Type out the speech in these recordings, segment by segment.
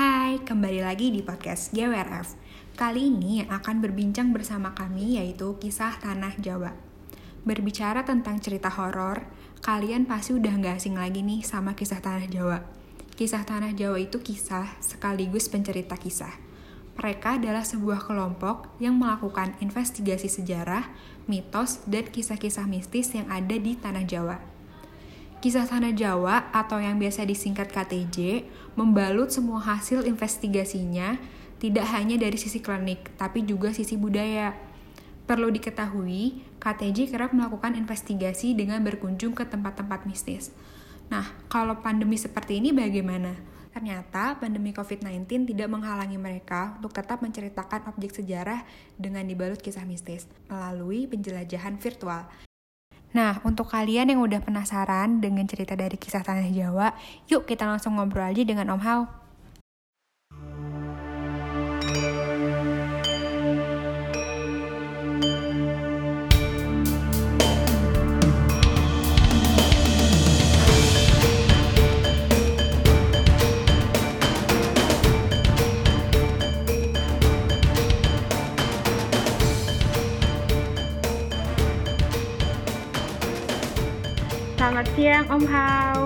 Hai, kembali lagi di podcast GWRF. Kali ini yang akan berbincang bersama kami yaitu kisah Tanah Jawa. Berbicara tentang cerita horor, kalian pasti udah nggak asing lagi nih sama kisah Tanah Jawa. Kisah Tanah Jawa itu kisah sekaligus pencerita kisah. Mereka adalah sebuah kelompok yang melakukan investigasi sejarah, mitos, dan kisah-kisah mistis yang ada di Tanah Jawa. Kisah Tanah Jawa atau yang biasa disingkat KTJ membalut semua hasil investigasinya tidak hanya dari sisi klinik, tapi juga sisi budaya. Perlu diketahui, KTJ kerap melakukan investigasi dengan berkunjung ke tempat-tempat mistis. Nah, kalau pandemi seperti ini bagaimana? Ternyata pandemi COVID-19 tidak menghalangi mereka untuk tetap menceritakan objek sejarah dengan dibalut kisah mistis melalui penjelajahan virtual. Nah, untuk kalian yang udah penasaran dengan cerita dari kisah Tanah Jawa, yuk kita langsung ngobrol aja dengan Om Hao. Selamat siang Om Hao.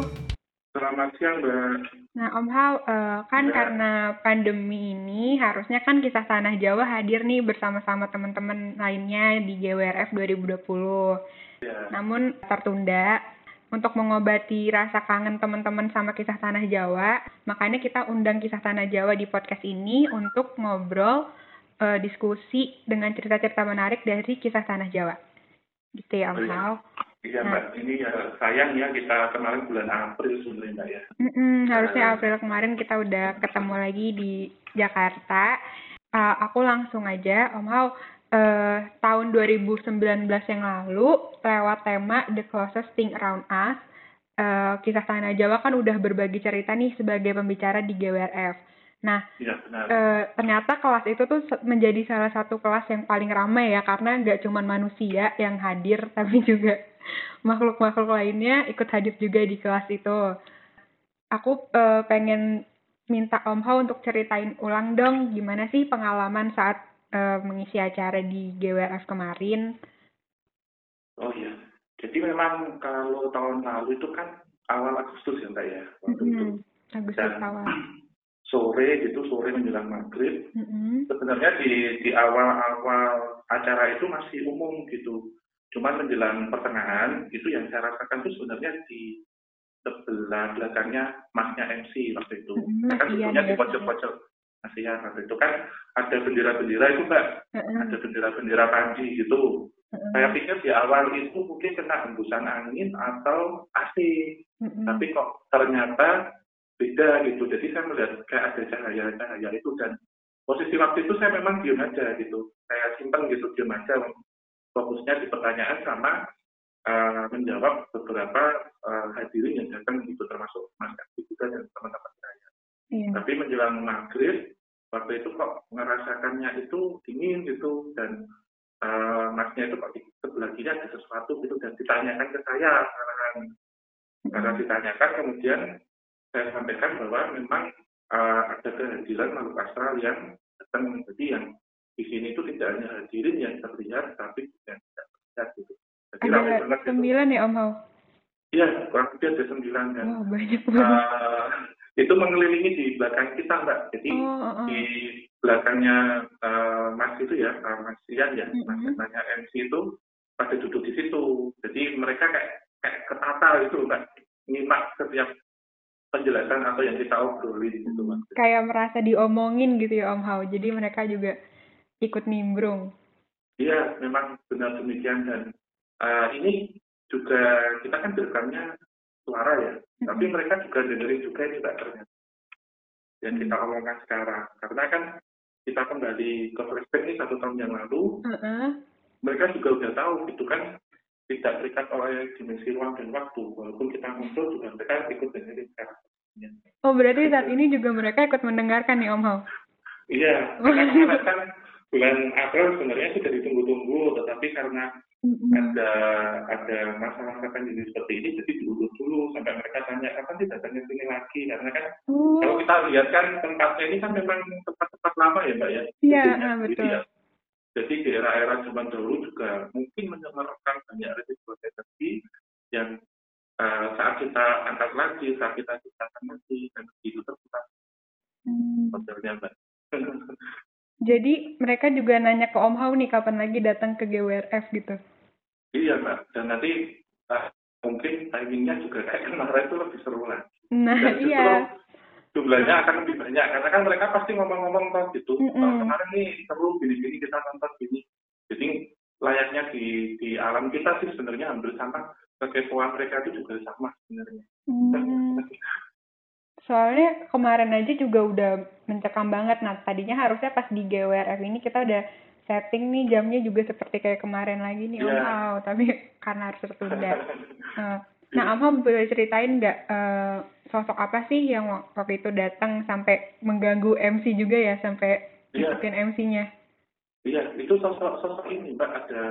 Selamat siang, Mbak. Nah, Om Hao, eh, kan Ya. karena pandemi ini harusnya kan kisah Tanah Jawa hadir nih bersama-sama teman-teman lainnya di GWRF 2020. Ya, Namun tertunda untuk mengobati rasa kangen teman-teman sama kisah Tanah Jawa, makanya kita undang kisah Tanah Jawa di podcast ini untuk ngobrol, eh, diskusi dengan cerita-cerita menarik dari kisah Tanah Jawa. Gitu ya, Om Oh, iya. Nah. Mbak. Ini ya sayang ya kita kemarin bulan April sebenarnya Mbak ya. Mm-mm, harusnya April kemarin kita udah ketemu lagi di Jakarta. Uh, aku langsung aja, Om Hao, uh, tahun 2019 yang lalu, lewat tema The Closest Thing Around Us, uh, kisah Tanah Jawa kan udah berbagi cerita nih sebagai pembicara di GWRF. Nah, benar. uh, ternyata kelas itu tuh menjadi salah satu kelas yang paling ramai ya, karena nggak cuma manusia yang hadir, tapi juga makhluk-makhluk lainnya ikut hadir juga di kelas itu. Aku eh, pengen minta Om Hao untuk ceritain ulang dong gimana sih pengalaman saat eh, mengisi acara di GWRF kemarin. Oh iya. Jadi memang kalau tahun lalu itu kan awal Agustus ya Mbak ya. Waktu itu. Mm-mm, Agustus Dan awal. sore gitu, sore menjelang maghrib. Mm-mm, Sebenarnya di di awal-awal acara itu masih umum gitu. Cuma menjelang pertengahan itu yang saya rasakan itu sebenarnya di sebelah belakangnya masnya MC waktu itu. Saya kan duduknya di ya. pojok-pojok Mas Ian waktu itu kan ada bendera-bendera itu Mbak. Ada bendera-bendera panji gitu. Saya pikir di awal itu mungkin kena hembusan angin atau AC, tapi kok ternyata beda gitu. Jadi saya melihat kayak ada cahaya-cahaya itu dan posisi waktu itu saya memang diam aja gitu. Saya simpen gitu diam aja fokusnya di pertanyaan sama eh, menjawab beberapa eh, hadirin yang datang gitu termasuk Mas Adi juga dan teman-teman saya. Iya. Tapi menjelang maghrib, waktu itu kok ngerasakannya itu dingin gitu dan eh, masnya itu kok di sebelah kiri ada sesuatu gitu dan ditanyakan ke saya malahan. Karena ditanyakan kemudian saya sampaikan bahwa memang eh, ada kehadiran makhluk astral yang datang jadi yang di sini itu tidak hanya hadirin yang terlihat tapi juga yang tidak terlihat gitu. Jadi ramai Ada banget gitu. sembilan ya Om Hao? Iya, kurang lebih ada sembilan kan. Wah banyak banget. Eh, itu mengelilingi di belakang kita mbak jadi Oh, oh, oh. di belakangnya eh, mas itu ya eh, mas Ian ya mas Mhm. namanya MC itu pada duduk di situ jadi mereka kayak kayak ketata itu mbak nyimak setiap penjelasan atau yang kita obrolin gitu mas Kayak merasa diomongin gitu ya Om Hao. Jadi mereka juga ikut nimbrung. iya memang benar demikian. Dan eh, ini juga kita kan direkamnya suara ya tapi mereka juga dengerin juga juga ternyata. Yang kita omongkan sekarang. Karena kan kita kembali ke flashback ini satu tahun yang lalu mereka juga udah tahu gitu kan tidak terikat oleh dimensi ruang dan waktu. Walaupun kita ngobrol juga mereka ikut dengerin sekarang. Oh berarti saat ini juga mereka ikut mendengarkan nih Om Hao? iya karena kan bulan April sebenarnya sudah ditunggu-tunggu tetapi karena mm-hmm. ada ada masalah pandemi seperti ini jadi diurus dulu sampai mereka tanya kapan sih datangnya sini lagi karena kan mm. kalau kita lihat kan tempatnya ini kan memang tempat-tempat lama ya mbak ya iya yeah, betul ya. jadi di era-era zaman dahulu juga mungkin menyemarkan banyak resiko tadi yang uh, saat kita angkat lagi saat kita ciptakan lagi dan itu terbuka hmm. modelnya mbak Jadi mereka juga nanya ke Om Hao nih kapan lagi datang ke GWRF gitu. Iya mbak, dan nanti uh, mungkin timingnya juga kayak kemarin itu lebih seru lah. Nah dan iya. Jumlahnya akan lebih banyak karena kan mereka pasti ngomong-ngomong tentang gitu. Mm -hmm. kemarin nih seru gini-gini kita nonton gini. Jadi layaknya di di alam kita sih sebenarnya hampir sama kekepoan mereka itu juga sama sebenarnya. Mm. Soalnya kemarin aja juga udah mencekam banget. Nah, tadinya harusnya pas di GWRF ini kita udah setting nih jamnya juga seperti kayak kemarin lagi nih yeah. Om Hao, tapi karena harus tertunda. Uh, nah, Om Hao boleh ceritain nggak uh, sosok apa sih yang waktu itu datang sampai mengganggu MC juga ya, sampai yeah. ikutin MC-nya? Iya, itu sosok sosok ini Mbak ada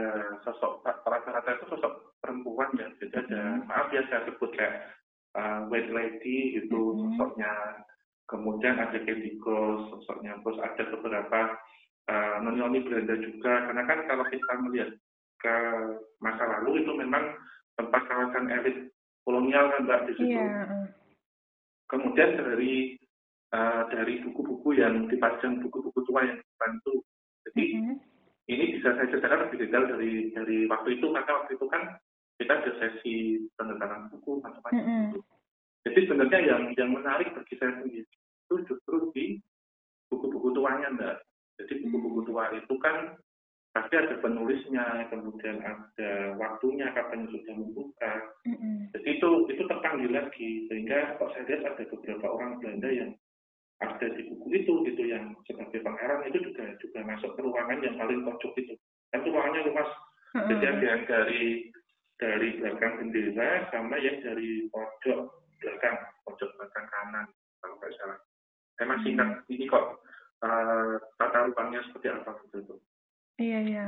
sosok rata-rata itu sosok perempuan ya. Jadi ada hmm. maaf ya saya sebut kayak uh, white lady itu mm-hmm. sosoknya kemudian ada Kediko sosoknya terus ada beberapa uh, noni Belanda juga karena kan kalau kita melihat ke masa lalu itu memang tempat kawasan elit kolonial kan mbak di situ yeah. kemudian dari uh, dari buku-buku yang dipajang buku-buku tua yang dibantu jadi mm-hmm. ini bisa saya ceritakan lebih detail dari dari waktu itu karena waktu itu kan kita ada sesi penelitian buku macam-macam mm -hmm. Jadi sebenarnya yang yang menarik bagi saya sendiri itu justru di buku-buku tuanya mbak. Jadi buku-buku tua itu kan pasti ada penulisnya, kemudian ada waktunya kapan sudah membuka. Mm -hmm. Jadi itu itu terpanggil lagi sehingga kok saya lihat ada beberapa orang Belanda yang ada di buku itu gitu yang sebagai pengarang itu juga juga masuk ke ruangan yang paling pojok itu. Kan itu ruangannya luas. Mm -hmm. Jadi ada yang dari dari belakang bendera sama yang dari pojok belakang pojok belakang kanan kalau nggak salah saya masih ingat hmm. ini kok uh, tata ruangnya seperti apa gitu itu iya iya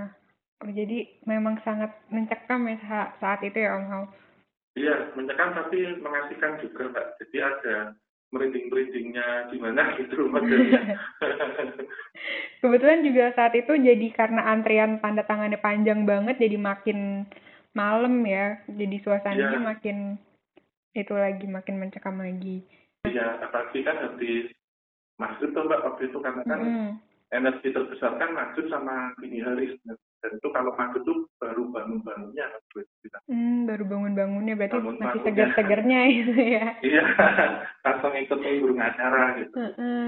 oh, jadi memang sangat mencekam ya saat itu ya Om Hao iya mencekam tapi mengasihkan juga mbak jadi ada merinding-merindingnya gimana gitu modelnya. Kebetulan juga saat itu jadi karena antrian tanda tangannya panjang banget jadi makin malam ya jadi suasananya ya. makin itu lagi makin mencekam lagi iya apalagi kan habis maghrib tuh mbak waktu itu karena kan mm. energi terbesar kan maghrib sama dini hari dan itu kalau maghrib tuh baru bangun-bangunnya hmm, baru bangun-bangunnya berarti bangun masih segar-segarnya itu ya iya langsung ikut burung acara gitu mm -hmm.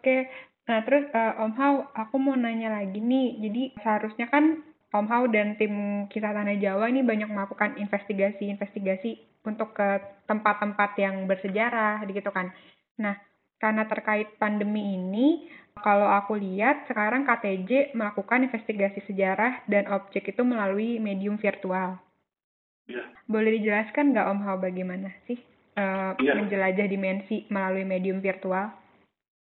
Oke, nah terus uh, Om Hao, aku mau nanya lagi nih. Jadi seharusnya kan Om Hao dan tim Kisah Tanah Jawa ini banyak melakukan investigasi-investigasi untuk ke tempat-tempat yang bersejarah gitu kan. Nah, karena terkait pandemi ini, kalau aku lihat sekarang KTJ melakukan investigasi sejarah dan objek itu melalui medium virtual. Ya. Boleh dijelaskan nggak Om Hao bagaimana sih uh, ya. menjelajah dimensi melalui medium virtual?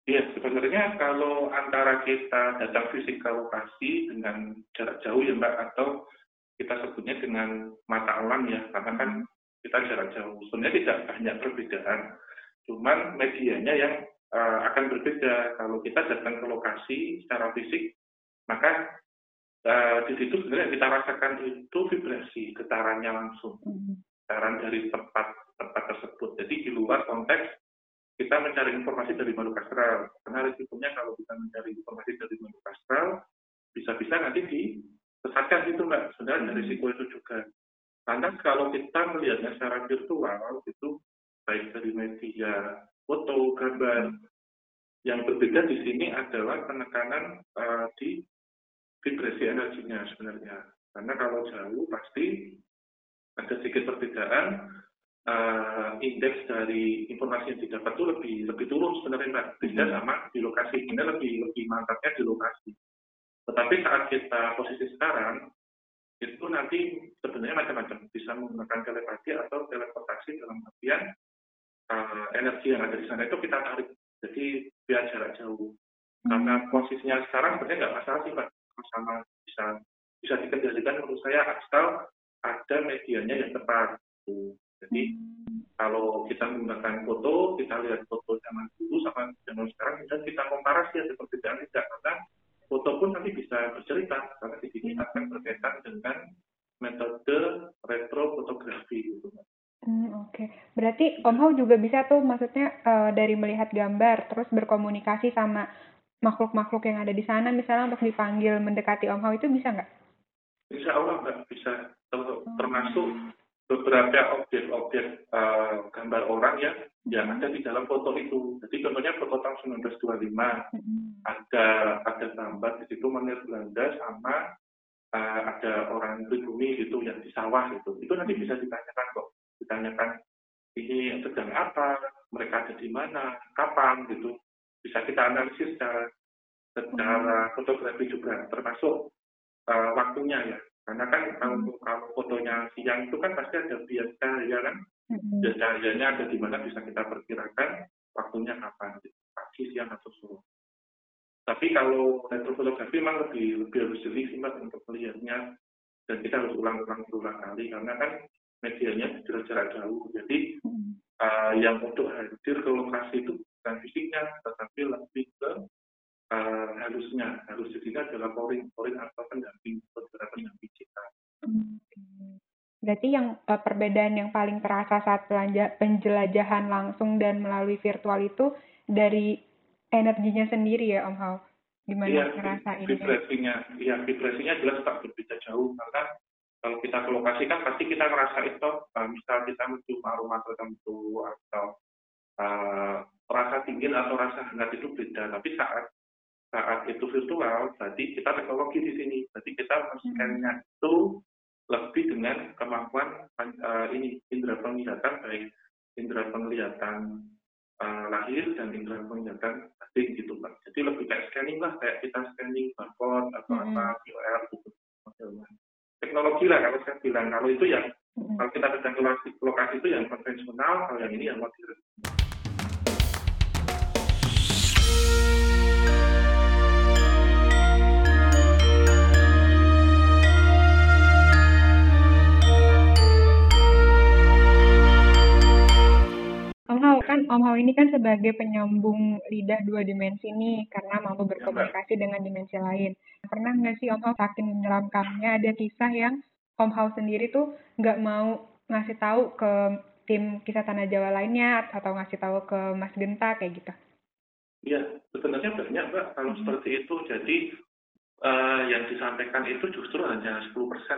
Iya, sebenarnya kalau antara kita datang fisik ke lokasi dengan jarak jauh ya Mbak, atau kita sebutnya dengan mata alam ya, karena kan kita jarak jauh. Sebenarnya tidak banyak perbedaan, cuman medianya yang uh, akan berbeda. Kalau kita datang ke lokasi secara fisik, maka uh, di situ sebenarnya kita rasakan itu vibrasi, getarannya langsung, hmm. getaran dari tempat tempat tersebut. Jadi di luar konteks kita mencari informasi dari makhluk astral. Karena risikonya kalau kita mencari informasi dari makhluk astral, bisa-bisa nanti disesatkan itu mbak. Sebenarnya hmm. risiko itu juga. Karena kalau kita melihatnya secara virtual, itu baik dari media, foto, gambar, yang berbeda di sini adalah penekanan uh, di vibrasi energinya sebenarnya. Karena kalau jauh pasti ada sedikit perbedaan, uh, indeks dari informasi yang didapat itu lebih lebih turun sebenarnya mbak. Beda hmm. sama di lokasi. Ini lebih lebih mantapnya di lokasi. Tetapi saat kita posisi sekarang itu nanti sebenarnya macam-macam. Bisa menggunakan telepati atau teleportasi dalam artian uh, energi yang ada di sana itu kita tarik. Jadi biar jarak jauh. Karena hmm. posisinya sekarang sebenarnya nggak masalah sih pak sama bisa bisa dikendalikan menurut saya asal ada medianya yang tepat jadi kalau kita menggunakan foto kita lihat foto zaman dulu sama zaman sekarang dan kita komparasi ada perbedaan tidak karena foto pun nanti bisa bercerita karena di sini akan berkaitan dengan metode retrofotografi gitu. Hmm, Oke, okay. berarti Om Hao juga bisa tuh maksudnya uh, dari melihat gambar terus berkomunikasi sama makhluk-makhluk yang ada di sana misalnya untuk dipanggil mendekati Om Hao itu bisa nggak? Insya Allah nggak bisa, termasuk beberapa objek-objek uh, gambar orang ya yang ada di dalam foto itu. Jadi contohnya foto tahun 1925 hmm. ada ada gambar di situ menir Belanda sama uh, ada orang pribumi gitu yang di sawah gitu. Itu nanti bisa ditanyakan kok ditanyakan ini sedang apa, mereka ada di mana, kapan gitu. Bisa kita analisis secara secara hmm. fotografi juga termasuk uh, waktunya ya. Karena kan kalau, hmm. kalau fotonya siang itu kan pasti ada bias cahaya kan. Hmm. Bias cahayanya ada di mana bisa kita perkirakan waktunya kapan, gitu. pagi, siang atau sore. Tapi kalau retrofotografi memang lebih lebih harus jeli sih mbak untuk melihatnya dan kita harus ulang-ulang berulang kali karena kan medianya jarak-jarak jauh. Jadi uh, yang untuk hadir ke lokasi itu bukan fisiknya, tetapi lebih ke uh, harusnya. Harus jadinya adalah porin, porin atau pendamping, saudara pendamping kita. Berarti yang uh, perbedaan yang paling terasa saat penjelajahan langsung dan melalui virtual itu dari energinya sendiri ya Om Hao? Gimana ya, ngerasain? Vibrasinya, ya vibrasinya jelas tak berbeda jauh karena kalau kita ke lokasi kan pasti kita ngerasa itu uh, misal kita mencium aroma tertentu atau uh, rasa dingin atau rasa hangat itu beda tapi saat saat itu virtual berarti kita teknologi di sini. Berarti kita men-scan-nya itu lebih dengan kemampuan uh, ini indera penglihatan baik indera penglihatan uh, lahir dan indera penglihatan batin gitu pak. Jadi lebih kayak scanning lah kayak kita scanning barcode atau hmm. apa QR gitu modelnya teknologi lah kalau saya bilang. Kalau itu yang hmm. kalau kita datang ke lokasi, lokasi itu yang konvensional kalau yang ini yang modern kan Om Hao ini kan sebagai penyambung lidah dua dimensi nih karena mampu berkomunikasi dengan dimensi lain. Pernah nggak sih Om Hao saking menyeramkannya ada kisah yang Om Hao sendiri tuh nggak mau ngasih tahu ke tim kisah tanah Jawa lainnya atau ngasih tahu ke Mas Genta kayak gitu? Iya, sebenarnya banyak Mbak kalau hmm. seperti itu. Jadi uh, yang disampaikan itu justru hanya 10%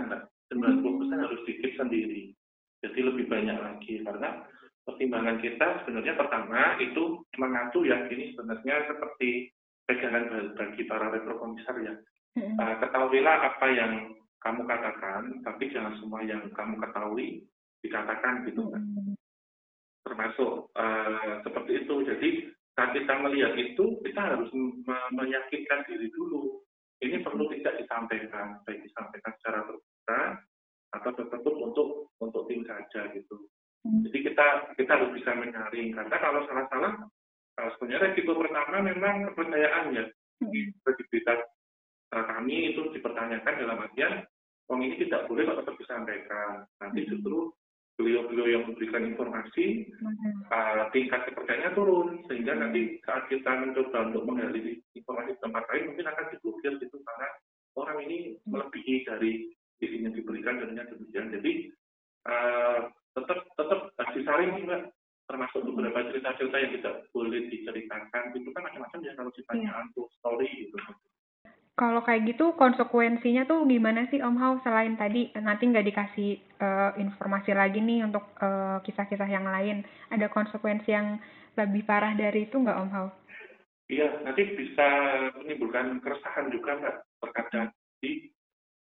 Mbak. 90% hmm. harus dikit sendiri. Jadi lebih banyak lagi karena pertimbangan kita sebenarnya pertama itu mengatur yang ini sebenarnya seperti pegangan bagi para retrokomisar ya. Hmm. Uh, ketahuilah apa yang kamu katakan, tapi jangan semua yang kamu ketahui dikatakan gitu kan. Hmm. Termasuk uh, seperti itu. Jadi saat kita melihat itu, kita harus meyakinkan diri dulu. Ini perlu tidak disampaikan, baik disampaikan secara terbuka atau tertutup untuk untuk tim saja gitu. Jadi kita kita harus bisa menyaring. Karena kalau salah-salah uh, sebenarnya resiko pertama memang kepercayaan ya. Kredibilitas uh, kami itu dipertanyakan dalam artian Wong ini tidak boleh kok tetap disampaikan. Nanti justru beliau-beliau yang memberikan informasi uh, tingkat kepercayaannya turun. Sehingga nanti saat kita mencoba untuk menggali informasi di tempat lain mungkin akan diblokir gitu. Karena orang ini melebihi dari isinya diberikan dan demikian. Jadi uh, disaring juga termasuk beberapa cerita-cerita yang tidak boleh diceritakan itu kan macam-macam ya kalau ceritanya yeah. untuk story gitu kalau kayak gitu konsekuensinya tuh gimana sih Om Hao selain tadi nanti nggak dikasih uh, informasi lagi nih untuk eh, kisah-kisah yang lain ada konsekuensi yang lebih parah dari itu nggak Om Hao? Iya nanti bisa menimbulkan keresahan juga nggak terkadang di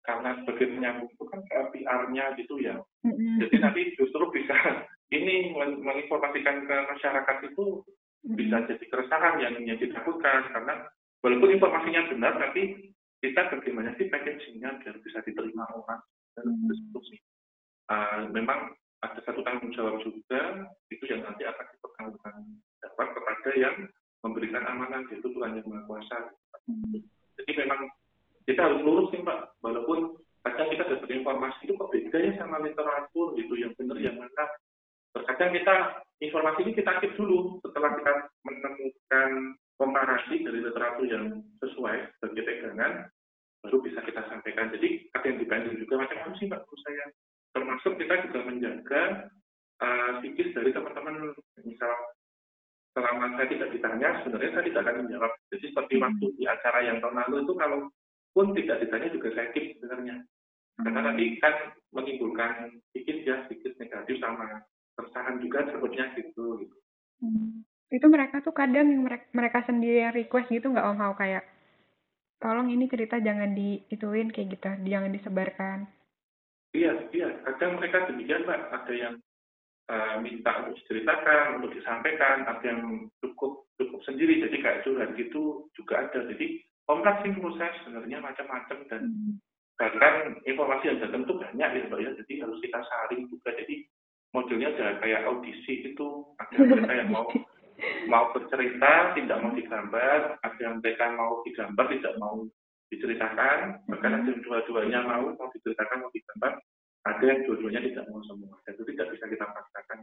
karena sebagai penyambung itu kan PR-nya gitu ya. Mm-hmm. Jadi nanti justru bisa ini menginformasikan ke masyarakat itu mm-hmm. bisa jadi keresahan yang yang ditakutkan karena walaupun informasinya benar tapi kita bagaimana sih packagingnya biar bisa diterima orang. hmm. diskusi. Uh, memang ada satu tanggung jawab juga itu yang nanti akan dipertanggungjawabkan dapat kepada yang memberikan amanah yaitu Tuhan yang Maha Kuasa. Hmm. Jadi memang kita harus lurus nih Pak, walaupun kadang kita dapat informasi itu kok bedanya sama literatur gitu, yang benar yang mana. Terkadang kita informasi ini kita cek dulu setelah kita menemukan komparasi dari literatur yang sesuai sebagai pegangan, baru bisa kita sampaikan. Jadi ada yang dibanding juga macam-macam sih Pak, saya. Termasuk kita juga menjaga uh, psikis dari teman-teman, misal selama saya tidak ditanya, sebenarnya saya tidak akan menjawab. Jadi seperti hmm. waktu di acara yang tahun lalu itu kalau pun tidak ditanya juga saya keep sebenarnya. Karena hmm. nanti kan menimbulkan sedikit ya, sedikit negatif sama keresahan juga sebetulnya gitu. gitu. Hmm. Itu mereka tuh kadang yang mereka, mereka sendiri yang request gitu nggak Om Hao kayak tolong ini cerita jangan diituin kayak gitu, jangan disebarkan. Iya, iya. Kadang mereka demikian, Mbak. Ada yang uh, minta untuk diceritakan, untuk disampaikan, ada yang cukup cukup sendiri, jadi kayak curhat gitu juga ada. Jadi kompleks sih menurut saya sebenarnya macam-macam dan hmm. bahkan informasi yang datang itu banyak ya Mbak ya, jadi harus kita saring juga. Jadi modelnya ada kayak audisi itu, ada mereka yang mau mau bercerita, tidak mau digambar, ada yang mereka mau digambar, tidak mau diceritakan, bahkan ada yang dua-duanya mau, mau diceritakan, mau digambar, ada yang dua-duanya tidak mau semua. Dan itu tidak bisa kita paksakan.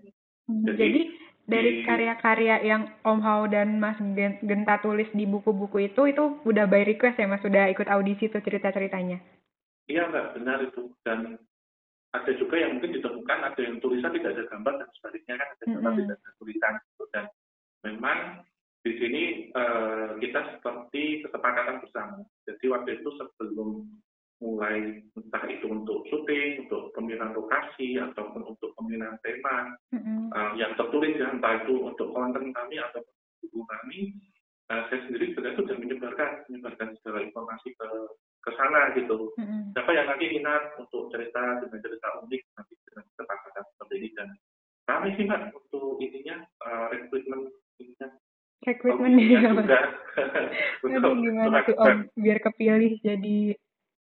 Hmm, jadi, jadi dari karya-karya yang Om Hao dan Mas Genta tulis di buku-buku itu itu udah by request ya Mas? Sudah ikut audisi tuh cerita-ceritanya? Iya mbak. Benar itu. Dan ada juga yang mungkin ditemukan ada yang tulisan tidak ada gambar dan sebaliknya kan ada gambar -hmm. tidak ada tulisan gitu. dan memang di sini uh, kita seperti kesepakatan bersama jadi waktu itu sebelum mulai entah itu untuk syuting, untuk pemilihan lokasi, ataupun untuk pemilihan tema mm-hmm. uh, yang tertulis ya, entah itu untuk konten kami atau buku kami, uh, saya sendiri sebenarnya sudah menyebarkan menyebarkan segala informasi ke ke sana gitu. Mm-hmm. Siapa yang nanti minat untuk cerita dengan cerita unik nanti dengan kesepakatan seperti ini dan kami sih mbak untuk ininya uh, rekrutmen ininya rekrutmen ya juga. untuk, gimana tuh om biar kepilih jadi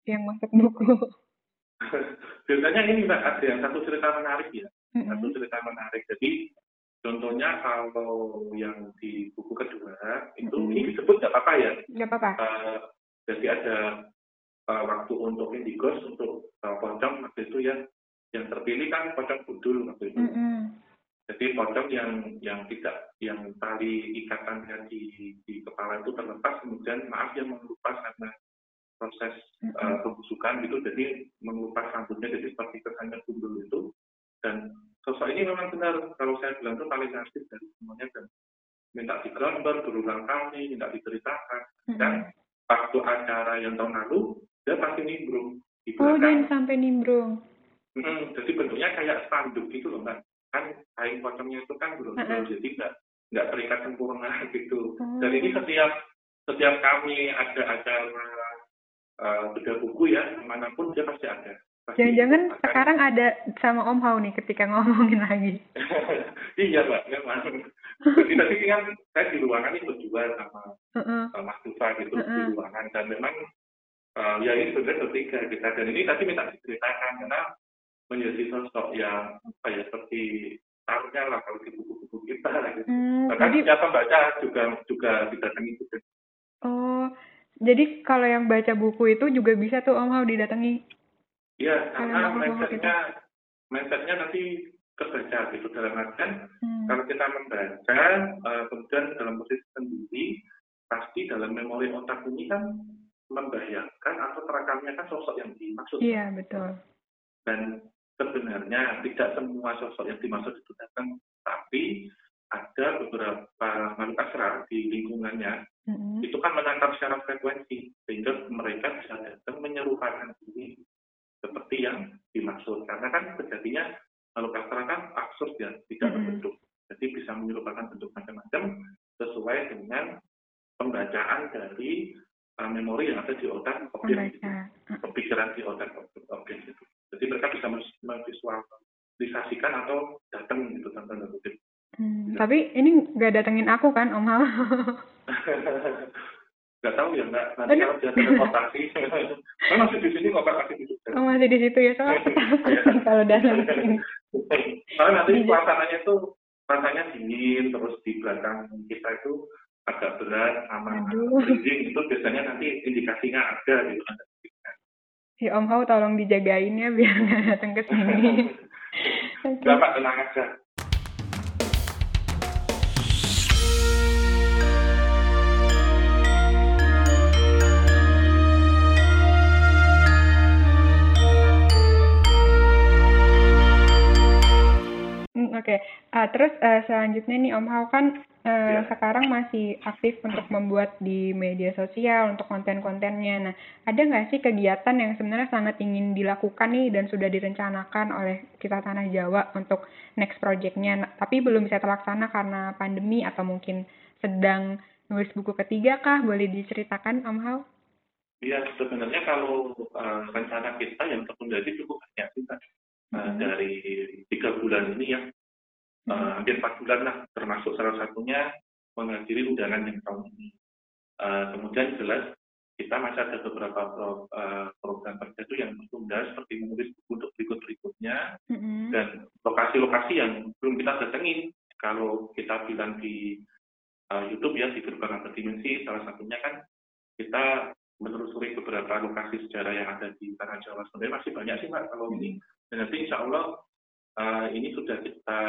yang masuk buku? Biasanya ini mbak ada yang satu cerita menarik ya, mm-hmm. satu cerita menarik. Jadi contohnya kalau yang di buku kedua itu mm-hmm. ini disebut nggak apa-apa ya? Nggak apa-apa. Uh, jadi ada uh, waktu untuk indigos untuk uh, pocong waktu itu ya yang terpilih kan pocong budul waktu itu. Mm-hmm. Jadi pocong yang yang tidak yang tali ikatannya di di kepala itu terlepas kemudian maaf yang mengelupas karena proses uh, pembusukan gitu jadi mengupas rambutnya jadi seperti kesannya gundul itu dan sosok ini memang benar kalau saya bilang itu paling asli dari semuanya dan minta digambar berulang kali minta diceritakan mm-hmm. dan waktu acara yang tahun lalu dia pasti nimbrung di oh dan sampai nimbrung hmm, jadi bentuknya kayak spanduk gitu loh mbak kan kain pocongnya itu kan belum uh-huh. jadi nggak nggak terikat sempurna gitu oh. dan ini setiap setiap kami ada acara uh, buku ya, mana pun dia pasti ada. Jangan-jangan sekarang ada sama Om Hao nih ketika ngomongin lagi. iya Mbak, memang. Jadi tadi kan saya di ruangan ini berdua sama uh-uh. Mas Tufa gitu uh-uh. di ruangan dan memang uh, ya ini sebenarnya bertiga kita dan ini tadi minta diceritakan karena menjadi sosok yang apa ya seperti taruhnya lah kalau di buku-buku kita gitu. Hmm, Bahkan jadi... siapa baca juga juga didatangi juga. Oh, jadi kalau yang baca buku itu juga bisa tuh Om Hao didatangi? Iya, karena mindsetnya, mindsetnya nanti kebaca gitu dalam artian hmm. kalau kita membaca uh, kemudian dalam posisi sendiri pasti dalam memori otak ini kan membayangkan atau terekamnya kan sosok yang dimaksud. Iya betul. Dan sebenarnya tidak semua sosok yang dimaksud itu datang, tapi ada beberapa makhluk astral di lingkungannya mm-hmm. itu kan menangkap secara frekuensi sehingga mereka bisa datang menyerupakan diri seperti yang dimaksud karena kan sejatinya makhluk astral kan absurd ya tidak mm-hmm. berbentuk jadi bisa menyerupakan bentuk macam-macam sesuai dengan pembacaan dari uh, memori yang ada di otak objek itu, pemikiran di otak objek itu. Jadi mereka bisa memvisualisasikan atau datang gitu tanda kutip. Hmm, tapi ini nggak datengin aku kan Om Hal? nggak tahu ya nggak nanti kalau dia teleportasi kan masih di sini kok masih di situ. Oh, masih di situ ya soalnya kalau dalam karena nanti suasananya itu rasanya dingin terus di belakang kita itu agak berat sama dingin itu biasanya nanti indikasinya ada gitu Si Om Hao tolong dijagain ya biar nggak datang ke sini. Bapak tenang aja. Oke, okay. Uh, terus uh, selanjutnya nih Om Hao kan uh, ya. sekarang masih aktif untuk membuat di media sosial untuk konten-kontennya. Nah, ada nggak sih kegiatan yang sebenarnya sangat ingin dilakukan nih dan sudah direncanakan oleh kita Tanah Jawa untuk next projectnya, nah, tapi belum bisa terlaksana karena pandemi atau mungkin sedang nulis buku ketiga kah? Boleh diceritakan Om Hao? Iya, sebenarnya kalau uh, rencana kita yang tertunda itu cukup banyak sih, uh, hmm. dari tiga bulan ini ya uh, hampir empat bulan lah, termasuk salah satunya menghadiri undangan yang tahun ini. Uh, kemudian jelas kita masih ada beberapa pro, uh, program kerja itu yang tertunda seperti menulis buku untuk berikut berikutnya mm-hmm. dan lokasi-lokasi yang belum kita datengin. Kalau kita bilang di uh, YouTube ya di gerbang dimensi salah satunya kan kita menelusuri beberapa lokasi sejarah yang ada di tanah Jawa. Sebenarnya masih banyak sih mbak kalau ini. Dan nanti insya Allah uh, ini sudah kita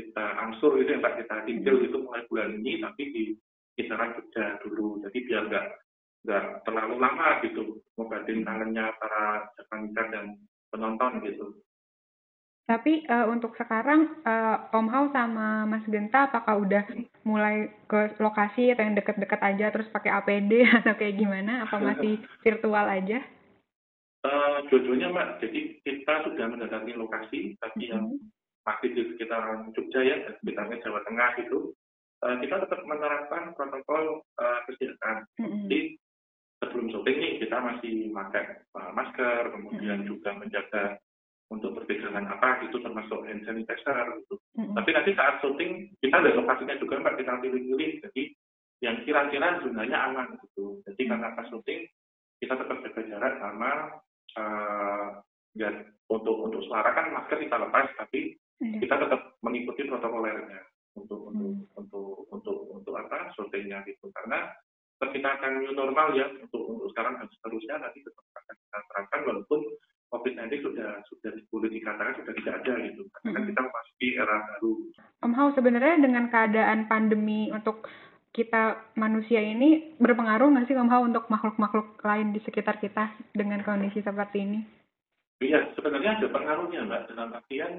kita angsur itu yang kita tinjau itu mulai bulan ini tapi di kisaran Jogja dulu jadi biar nggak nggak terlalu lama gitu ngobatin tangannya para Japanese dan penonton gitu. Tapi uh, untuk sekarang uh, Om Hao sama Mas Genta apakah udah mulai ke lokasi atau yang deket-deket aja terus pakai APD atau kayak gimana? Apa masih virtual aja? Uh, dua-duanya Mbak. Jadi kita sudah mendatangi lokasi, tapi mm -hmm. yang masih di sekitar Jogja ya, dan sekitarnya Jawa Tengah itu, uh, kita tetap menerapkan protokol uh, kesehatan. Mm-hmm. Jadi sebelum syuting nih kita masih pakai uh, masker, kemudian mm-hmm. juga menjaga untuk berpegangan apa itu termasuk hand sanitizer gitu. Mm-hmm. Tapi nanti saat syuting kita ada lokasinya juga mbak kita pilih-pilih. Jadi yang kira-kira sebenarnya aman gitu. Jadi karena pas syuting kita tetap jaga jarak sama uh, ya untuk untuk suara kan masker kita lepas tapi Iya. kita tetap mengikuti protokolernya untuk untuk hmm. untuk untuk untuk apa syutingnya gitu karena kita akan new normal ya untuk untuk sekarang dan seterusnya nanti tetap akan kita terapkan walaupun COVID-19 sudah sudah boleh dikatakan sudah tidak ada gitu karena hmm. kita memasuki era baru. Om Hao sebenarnya dengan keadaan pandemi untuk kita manusia ini berpengaruh nggak sih Om Hao untuk makhluk-makhluk lain di sekitar kita dengan kondisi seperti ini? Iya, sebenarnya ada pengaruhnya Mbak. Dalam artian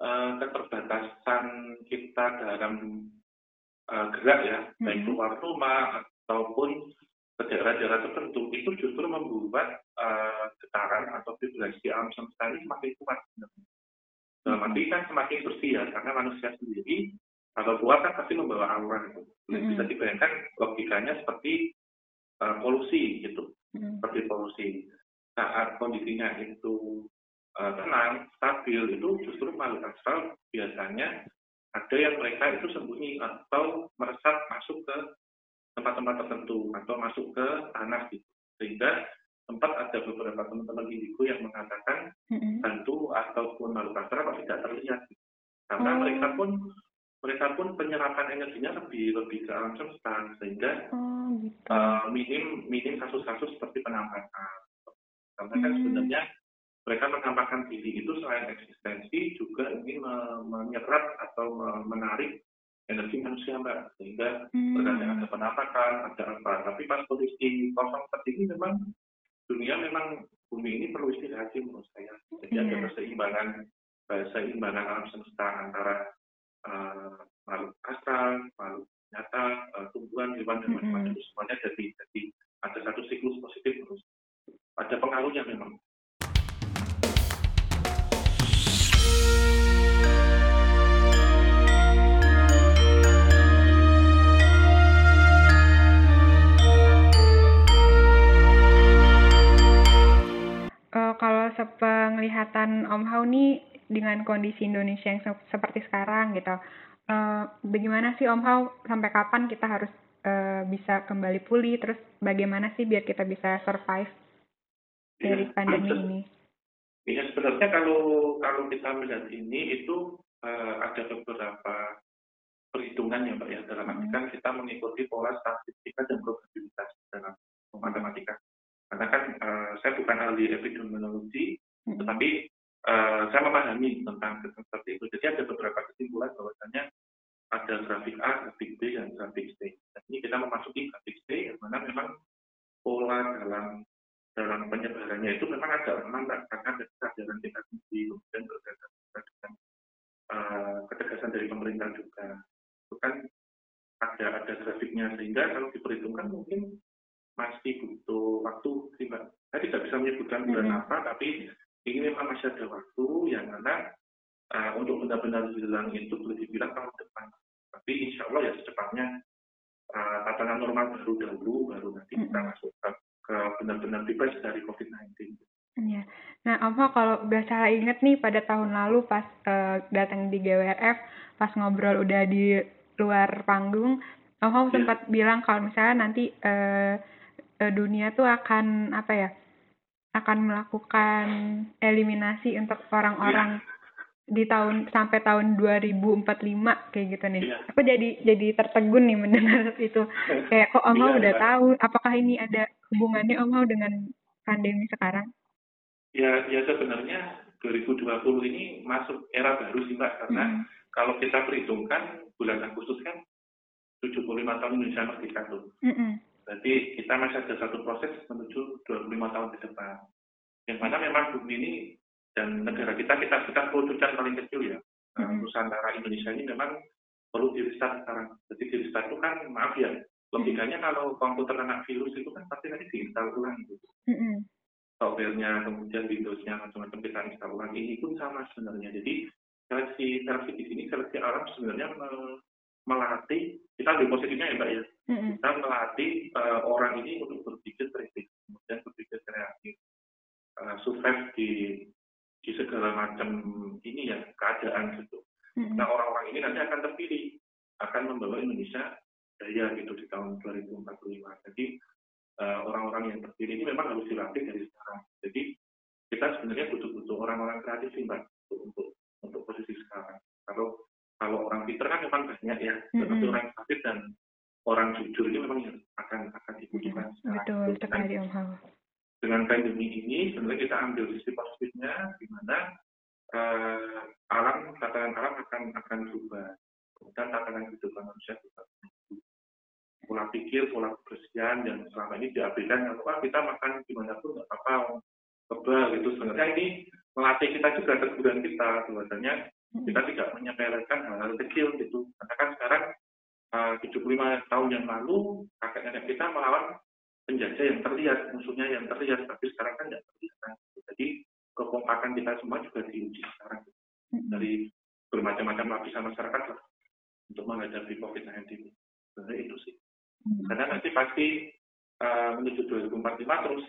uh, keterbatasan kita dalam uh, gerak ya, mm-hmm. baik keluar rumah ataupun ke daerah-daerah tertentu, itu justru membuat uh, getaran atau vibrasi alam semesta ini semakin kuat. Dalam arti kan semakin bersih ya, karena manusia sendiri kalau keluar kan pasti membawa aura itu. Mm-hmm. Bisa dibayangkan logikanya seperti uh, polusi gitu, mm-hmm. seperti polusi. Saat kondisinya itu uh, tenang, stabil, itu justru makhluk astral biasanya ada yang mereka itu sembunyi atau meresap masuk ke tempat-tempat tertentu atau masuk ke tanah gitu. Sehingga sempat ada beberapa teman-teman indigo yang mengatakan mm-hmm. hantu ataupun makhluk astral kok tidak terlihat. Gitu. Karena oh. mereka pun mereka pun penyerapan energinya lebih lebih ke alam semesta sehingga oh, gitu. uh, minim minim kasus-kasus seperti penampakan. Karena kan hmm. sebenarnya mereka menampakkan diri itu selain eksistensi juga ingin menyerap atau menarik energi manusia mbak sehingga hmm. terkadang ada penampakan ada apa tapi pas kondisi kosong seperti ini memang dunia memang bumi ini perlu istirahat sih menurut saya jadi hmm. ada iya. keseimbangan keseimbangan alam semesta antara uh, makhluk astral makhluk nyata uh, tumbuhan hewan dan macam-macam hmm. semuanya jadi jadi ada satu siklus positif terus ada pengaruhnya memang nih dengan kondisi Indonesia yang se seperti sekarang gitu, uh, bagaimana sih Om Hao sampai kapan kita harus uh, bisa kembali pulih? Terus bagaimana sih biar kita bisa survive dari ya, pandemi ini? Ya sebenarnya kalau kalau kita melihat ini itu uh, ada beberapa perhitungan ya Mbak ya. Dalam arti kan kita mengikuti pola statistika dan probabilitas dalam matematika. Karena kan uh, saya bukan ahli epidemiologi hmm. tetapi uh, saya memahami tentang seperti itu jadi ada beberapa kesimpulan bahwasanya ada grafik A, grafik B, dan grafik C. Dan ini kita memasuki grafik C, yang mana memang pola dalam dalam penyebarannya itu memang agak lambat karena ada kesadaran tingkat tinggi kemudian berdasarkan dengan uh, ketegasan dari pemerintah juga itu kan ada ada grafiknya sehingga kalau diperhitungkan mungkin masih butuh waktu sih mbak saya tidak bisa menyebutkan bulan mm -hmm. apa tapi ini memang masih ada waktu yang mana uh, untuk benar-benar hilang itu boleh dibilang tahun depan tapi insya Allah ya secepatnya uh, tatanan normal baru dahulu baru nanti kita masuk ke ke benar-benar bebas dari COVID-19. Iya. Nah, apa kalau udah salah inget nih pada tahun lalu pas uh, datang di GWRF, pas ngobrol udah di luar panggung, Om yeah. sempat bilang kalau misalnya nanti uh, uh, dunia tuh akan apa ya, akan melakukan eliminasi untuk orang-orang yeah di tahun sampai tahun 2045 kayak gitu nih. Yeah. Aku jadi jadi tertegun nih mendengar itu. Kayak kok Om yeah, udah yeah. tahu apakah ini ada hubungannya Om dengan pandemi sekarang? Ya, ya sebenarnya 2020 ini masuk era baru sih Mbak karena mm. kalau kita perhitungkan bulan Agustus kan 75 tahun Indonesia merdeka tuh. Mm -hmm. Berarti kita masih ada satu proses menuju 25 tahun ke depan. Yang mana memang bumi ini dan negara kita kita kita produsen paling kecil ya hmm. Nusantara Indonesia ini memang perlu di restart sekarang jadi di restart itu kan maaf ya logikanya hmm. kalau komputer kena virus itu kan pasti nanti diinstal ulang gitu hmm. softwarenya kemudian Windowsnya macam-macam kita install ulang ini pun sama sebenarnya jadi seleksi seleksi di sini seleksi alam sebenarnya melatih kita ambil positifnya ya mbak ya kita melatih uh, orang ini untuk berpikir kritis kemudian berpikir kreatif uh, survive di di segala macam ini ya keadaan gitu. Mm-hmm. Nah orang-orang ini nanti akan terpilih akan membawa Indonesia daya gitu di tahun 2045. Jadi uh, orang-orang yang terpilih ini memang harus dilatih dari sekarang. Jadi kita sebenarnya butuh-butuh orang-orang kreatif sih mbak untuk untuk, untuk posisi sekarang. Kalau kalau orang pinter kan memang banyak ya, mm-hmm. tetapi orang kreatif dan orang jujur ini memang akan akan dibutuhkan. Mm-hmm. Betul sekali Om dengan pandemi ini sebenarnya kita ambil sisi positifnya di mana uh, alam tatanan alam akan akan berubah. Dan tatanan kehidupan manusia juga pola pikir pola kebersihan yang selama ini diabaikan apa kita makan gimana pun nggak apa-apa kebal gitu. Sebenarnya ini melatih kita juga teguran kita bahwasanya kita tidak menyepelekan hal-hal kecil gitu. Karena kan sekarang 75 tahun yang lalu kakek nenek kita melawan penjajah yang terlihat, musuhnya yang terlihat, tapi sekarang kan tidak terlihat. Kan? Jadi kekompakan kita semua juga diuji sekarang dari bermacam-macam lapisan masyarakat lah untuk menghadapi COVID-19. Sebenarnya itu sih. Karena nanti pasti uh, menuju 2045 terus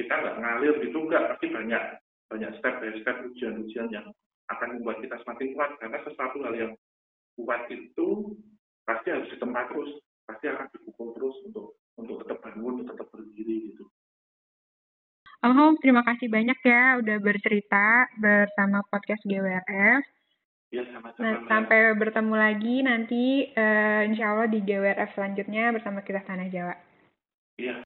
kita nggak ngalir gitu nggak, pasti banyak banyak step by step ujian-ujian yang akan membuat kita semakin kuat karena sesuatu hal yang kuat itu pasti harus ditempa terus, pasti akan dipukul terus untuk untuk tetap bangun, tetap berdiri gitu. Om terima kasih banyak ya udah bercerita bersama podcast GWRF. Ya, sama-sama. Nah, sampai bertemu lagi nanti uh, insya Allah di GWRF selanjutnya bersama kita Tanah Jawa. Iya.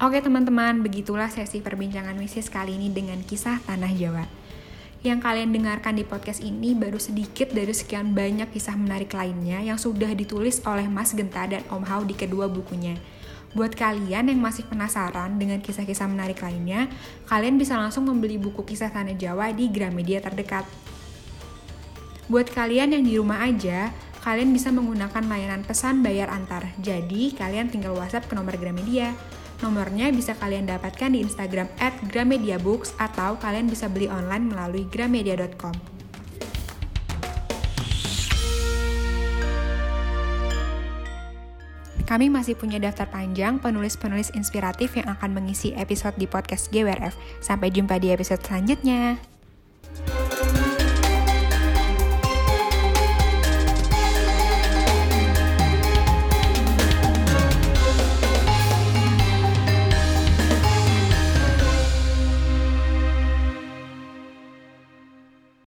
Oke teman-teman, begitulah sesi perbincangan misis kali ini dengan kisah Tanah Jawa. Yang kalian dengarkan di podcast ini baru sedikit dari sekian banyak kisah menarik lainnya yang sudah ditulis oleh Mas Genta dan Om Hao di kedua bukunya. Buat kalian yang masih penasaran dengan kisah-kisah menarik lainnya, kalian bisa langsung membeli buku kisah Tanah Jawa di Gramedia terdekat. Buat kalian yang di rumah aja, kalian bisa menggunakan layanan pesan bayar antar. Jadi, kalian tinggal WhatsApp ke nomor Gramedia. Nomornya bisa kalian dapatkan di Instagram at Gramediabooks atau kalian bisa beli online melalui gramedia.com. Kami masih punya daftar panjang penulis-penulis inspiratif yang akan mengisi episode di podcast GWRF. Sampai jumpa di episode selanjutnya.